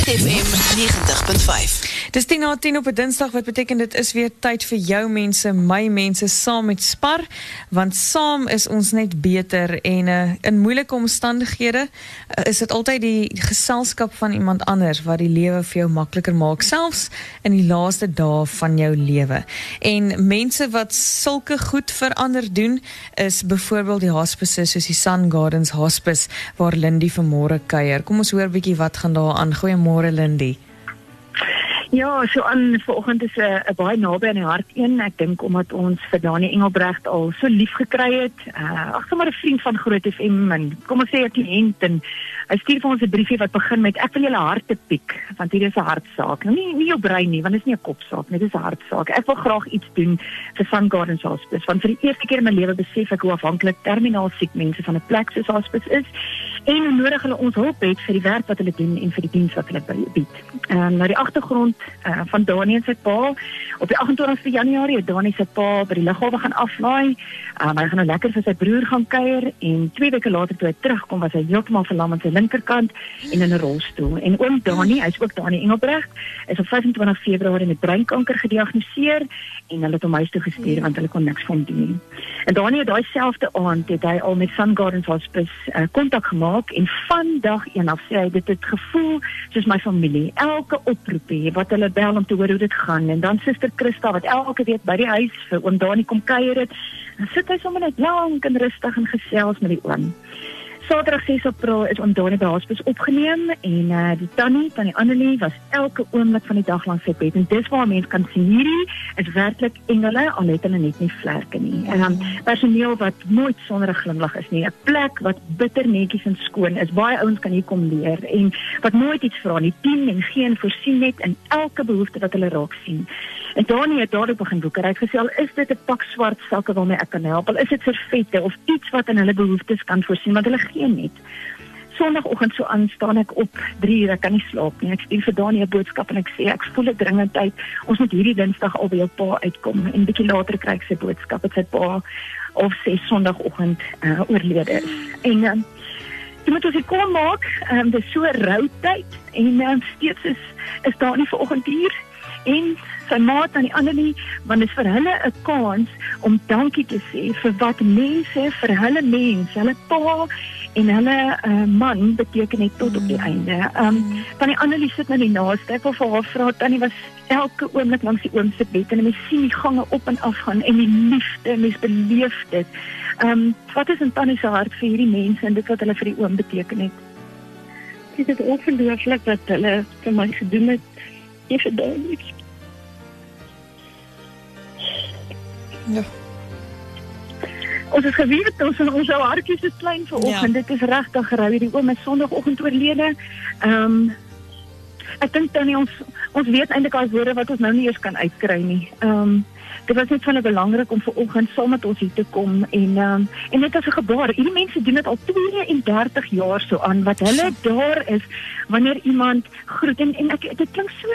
FM 90.5. Dis 10 na 10 op 'n Dinsdag wat beteken dit is weer tyd vir jou mense, my mense saam met Spar, want saam is ons net beter en uh, in moeilike omstandighede uh, is dit altyd die geselskap van iemand anders wat die lewe vir jou makliker maak, selfs in die laaste dae van jou lewe. En mense wat sulke goed vir ander doen is byvoorbeeld die hospice soos die Sun Gardens Hospice waar Lindy vanmôre kuier. Kom ons hoor bietjie wat gaan daar aan. Goeiemôre Lindy. Ja, so aan vanoggend is uh, 'n baie naby aan die hart een. Ek dink omdat ons vir Dani Engelbregt al so lief gekry het. Uh ag, sommer 'n vriend van Groot FM en kom ons sê 'n kliënt en hy stuur vir ons 'n briefie wat begin met ek wil julle harte piek want hier is 'n hartsaak. Nou nie nie jou brein nie, want dit is nie 'n kopsaak nie, dit is 'n hartsaak. Ek wil graag iets doen vir Sun Gardens Hospice want vir die eerste keer in my lewe besef ek hoe afhanklik terminaal siek mense van 'n plek soos hospice is en hoe nodig hulle ons hulp het vir die werk wat hulle doen en vir die diens wat hulle bied. Ehm um, na die agtergrond uh, van Dani en sy pa op die 28ste Januarie het Dani se pa by die lughawe gaan aflaai. Um, hy gaan nou lekker vir sy broer gaan kuier en 2 weke later toe hy terugkom was hy heeltemal verlam aan sy linkerkant en in 'n rolstoel. En oom Dani, hy's ook Dani Engelbregt, is op 25 Februarie met breinkanker gediagnoseer en hulle het hom huis toe gestuur want hulle kon niks van doen nie. En Dani het daai selfde aand het hy al met Sun Gardens Hospice kontak uh, gemaak en van dag 1 af sê hy dit het gevoel soos my familie. Elke oproepie wat hulle bel om te hoor hoe dit gaan en dan suster Christa wat elke week by die huis vir oom Dani kom kuier het, dan sit hy sommer net lank en rustig en gesels met die oom. Saterdag 6 April is ons daar by hospis opgeneem en uh, die tannie, tannie Annelie was elke oomblik van die dag lank sy bed en dis waar mense kan sien hierdie is werklik engele al het hulle net nie vlerke nie. Dan um, personeel wat nooit sonder 'n glimlag is nie, 'n plek wat bitter netjies en skoon is. Baie ouens kan hier kom leer en wat nooit iets vra nie, dien en geen voorsien net in elke behoefte wat hulle raak sien. En Dani het daarop begin boeker. Hy het gesê al is dit 'n pak swart sakke waarmee ek kan help, al is dit servette of iets wat in hulle behoeftes kan voorsien want hulle gee net. Sondagoggend so aan staan ek op 3 uur, ek kan nie slaap nie. Ek stuur vir Dani 'n boodskap en ek sê ek voel dit dringend tyd. Ons moet hierdie Dinsdag al by jou pa uitkom en bietjie later kry ek sy boodskap dat sy pa of sy Sondagoggend uh, oorlede is. En uh, Jy moet dit kom maak. Ehm um, dis so rou tyd en um, steeds is is daar nie vanoggend hier en sy maat aan die ander nie want dit is vir hulle 'n kans om dankie te sê vir wat mense vir hulle mense hulle pa en hulle uh, man beteken net tot op die mm. einde. Ehm um, van die ander sit nou die naaste ek wil vir haar vra tannie was elke oomblik langs die oom se bed en mens sien die gange op en af gaan en die liefde mens beleef dit. Ehm um, wat is in tannie se hart vir hierdie mense en dit wat hulle vir die oom beteken het? Dit is ongelooflik wat hulle vir my gedoen het. Verdien dit. Ja. Ons is geweet ons ons ou hartjies is klein vanoggend. Ja. Dit is regtig rou hierdie oom is Sondagoggend oorlede. Ehm um, ek dink dan ons ons weet eintlik al woorde wat ons nou nie eens kan uitkry nie. Ehm um, dit was net van 'n belangrik om vanoggend saam met ons hier te kom en um, en net as 'n gebaar. Hierdie mense doen dit al 32 jaar so aan wat hulle daar is wanneer iemand groet en en ek dit klink so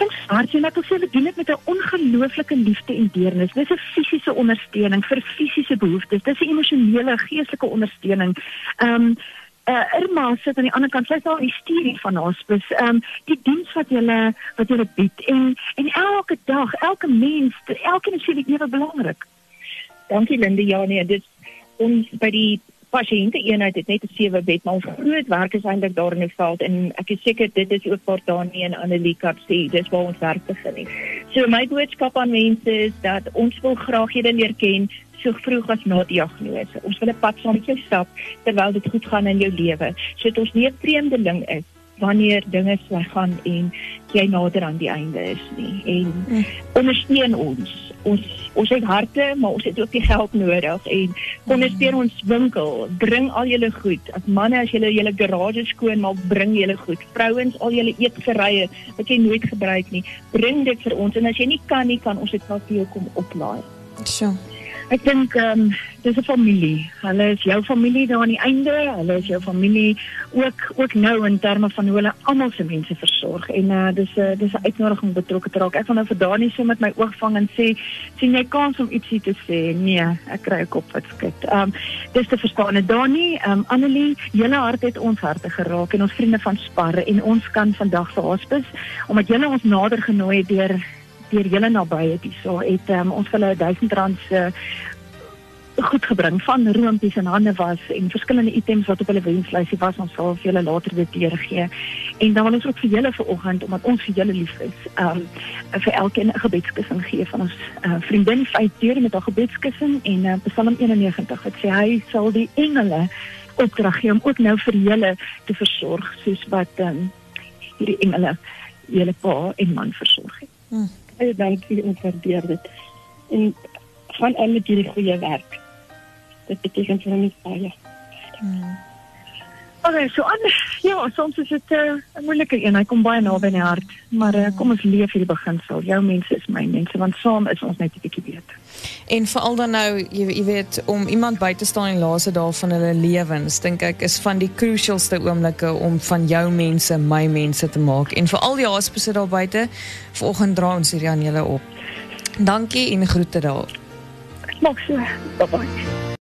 dink hard jy net of jy doen dit met 'n ongelooflike liefde en deernis. Dis 'n fisiese ondersteuning vir fisiese behoeftes. Dis 'n emosionele, geestelike ondersteuning. Ehm um, uh, Irma sit aan die ander kant. Sy's daar die stuurie van hospis. Ehm um, die diens wat jy wat jy bied en en elke dag, elke mens, elkeen is die lewe belangrik. Dankie Linde. Ja nee, dit ons by die pasiënte eenheid het net 'n sewe bed maar ons groot werk is eintlik daar in die veld en ek is seker dit is ook waar Dani en Annelika sê dis waar ons werk begin. So my boodskap aan mense is dat ons wil graag julle leer ken so vroeg as na diagnose. Ons wil 'n pad saam met jou stap terwyl dit goed gaan in jou lewe, sodat ons nie 'n vreemdeling is wanneer dinge sleg gaan en jy nader aan die einde is nie. En mm. ondersteun ons ons ons het harte, maar ons het ook die geld nodig en ondersteun ons winkel, bring al julle goed. As manne as julle julle garage skoon maak, bring julle goed. Vrouens al julle eetgerye wat jy nooit gebruik nie, bring dit vir ons en as jy nie kan nie, kan ons dit self vir jou kom oplaai. So. Ek dink ehm um, dis 'n familie. Hulle is jou familie daar aan die einde. Hulle is jou familie ook ook nou in terme van hoe hulle almal se mense versorg. En uh dis uh, dis 'n uitnodiging betrokke te raak. Ek wil nou Dani so met my oog vang en sê sien jy kans om ietsie te sê? Nee, ek kry 'n kop wat skud. Ehm um, dis te verstaan. Dani, um, Annelie, julle hart het ons harte geraak en ons vriende van Spar en ons kan vandag vir Hospis omdat julle ons nader genooi het deur julle nabye hierso het um, ons hulle 1000 rand se goed gebring van roompies en hande was en verskillende items wat op hulle wenslysie was ons sal vir julle later dit deurgee. En dan wil ons ook vir julle vanoggend omdat ons vir julle lief is um vir elkeen 'n gebedskussing gee van ons uh, vriendin vyf teer met haar gebedskussing en uh, Psalm 91 wat sê hy sal die engele opdrag gee om ook nou vir julle te versorg soos wat um, hierdie engele julle pa en man versorg het. Hmm baie dankie en waardeer dit. En gaan aan met hierdie goeie werk. Dit beteken vir my baie. Hmm. Okay, so aan, ja, soms is dit uh, 'n moeilike een. Hy kom baie naby in die hart, maar uh, kom ons leef hierdie beginsel. Jou mense is my mense, want saam is ons net 'n bietjie beter. En veral dan nou, jy, jy weet, om iemand by te staan in laaste dae van hulle lewens, dink ek is van die crucialste oomblikke om van jou mense my mense te maak. En vir al die hospisse daar buite, vanoggend dra ons hierdie aan julle op. Dankie en groete daar. Maak so. Bye bye.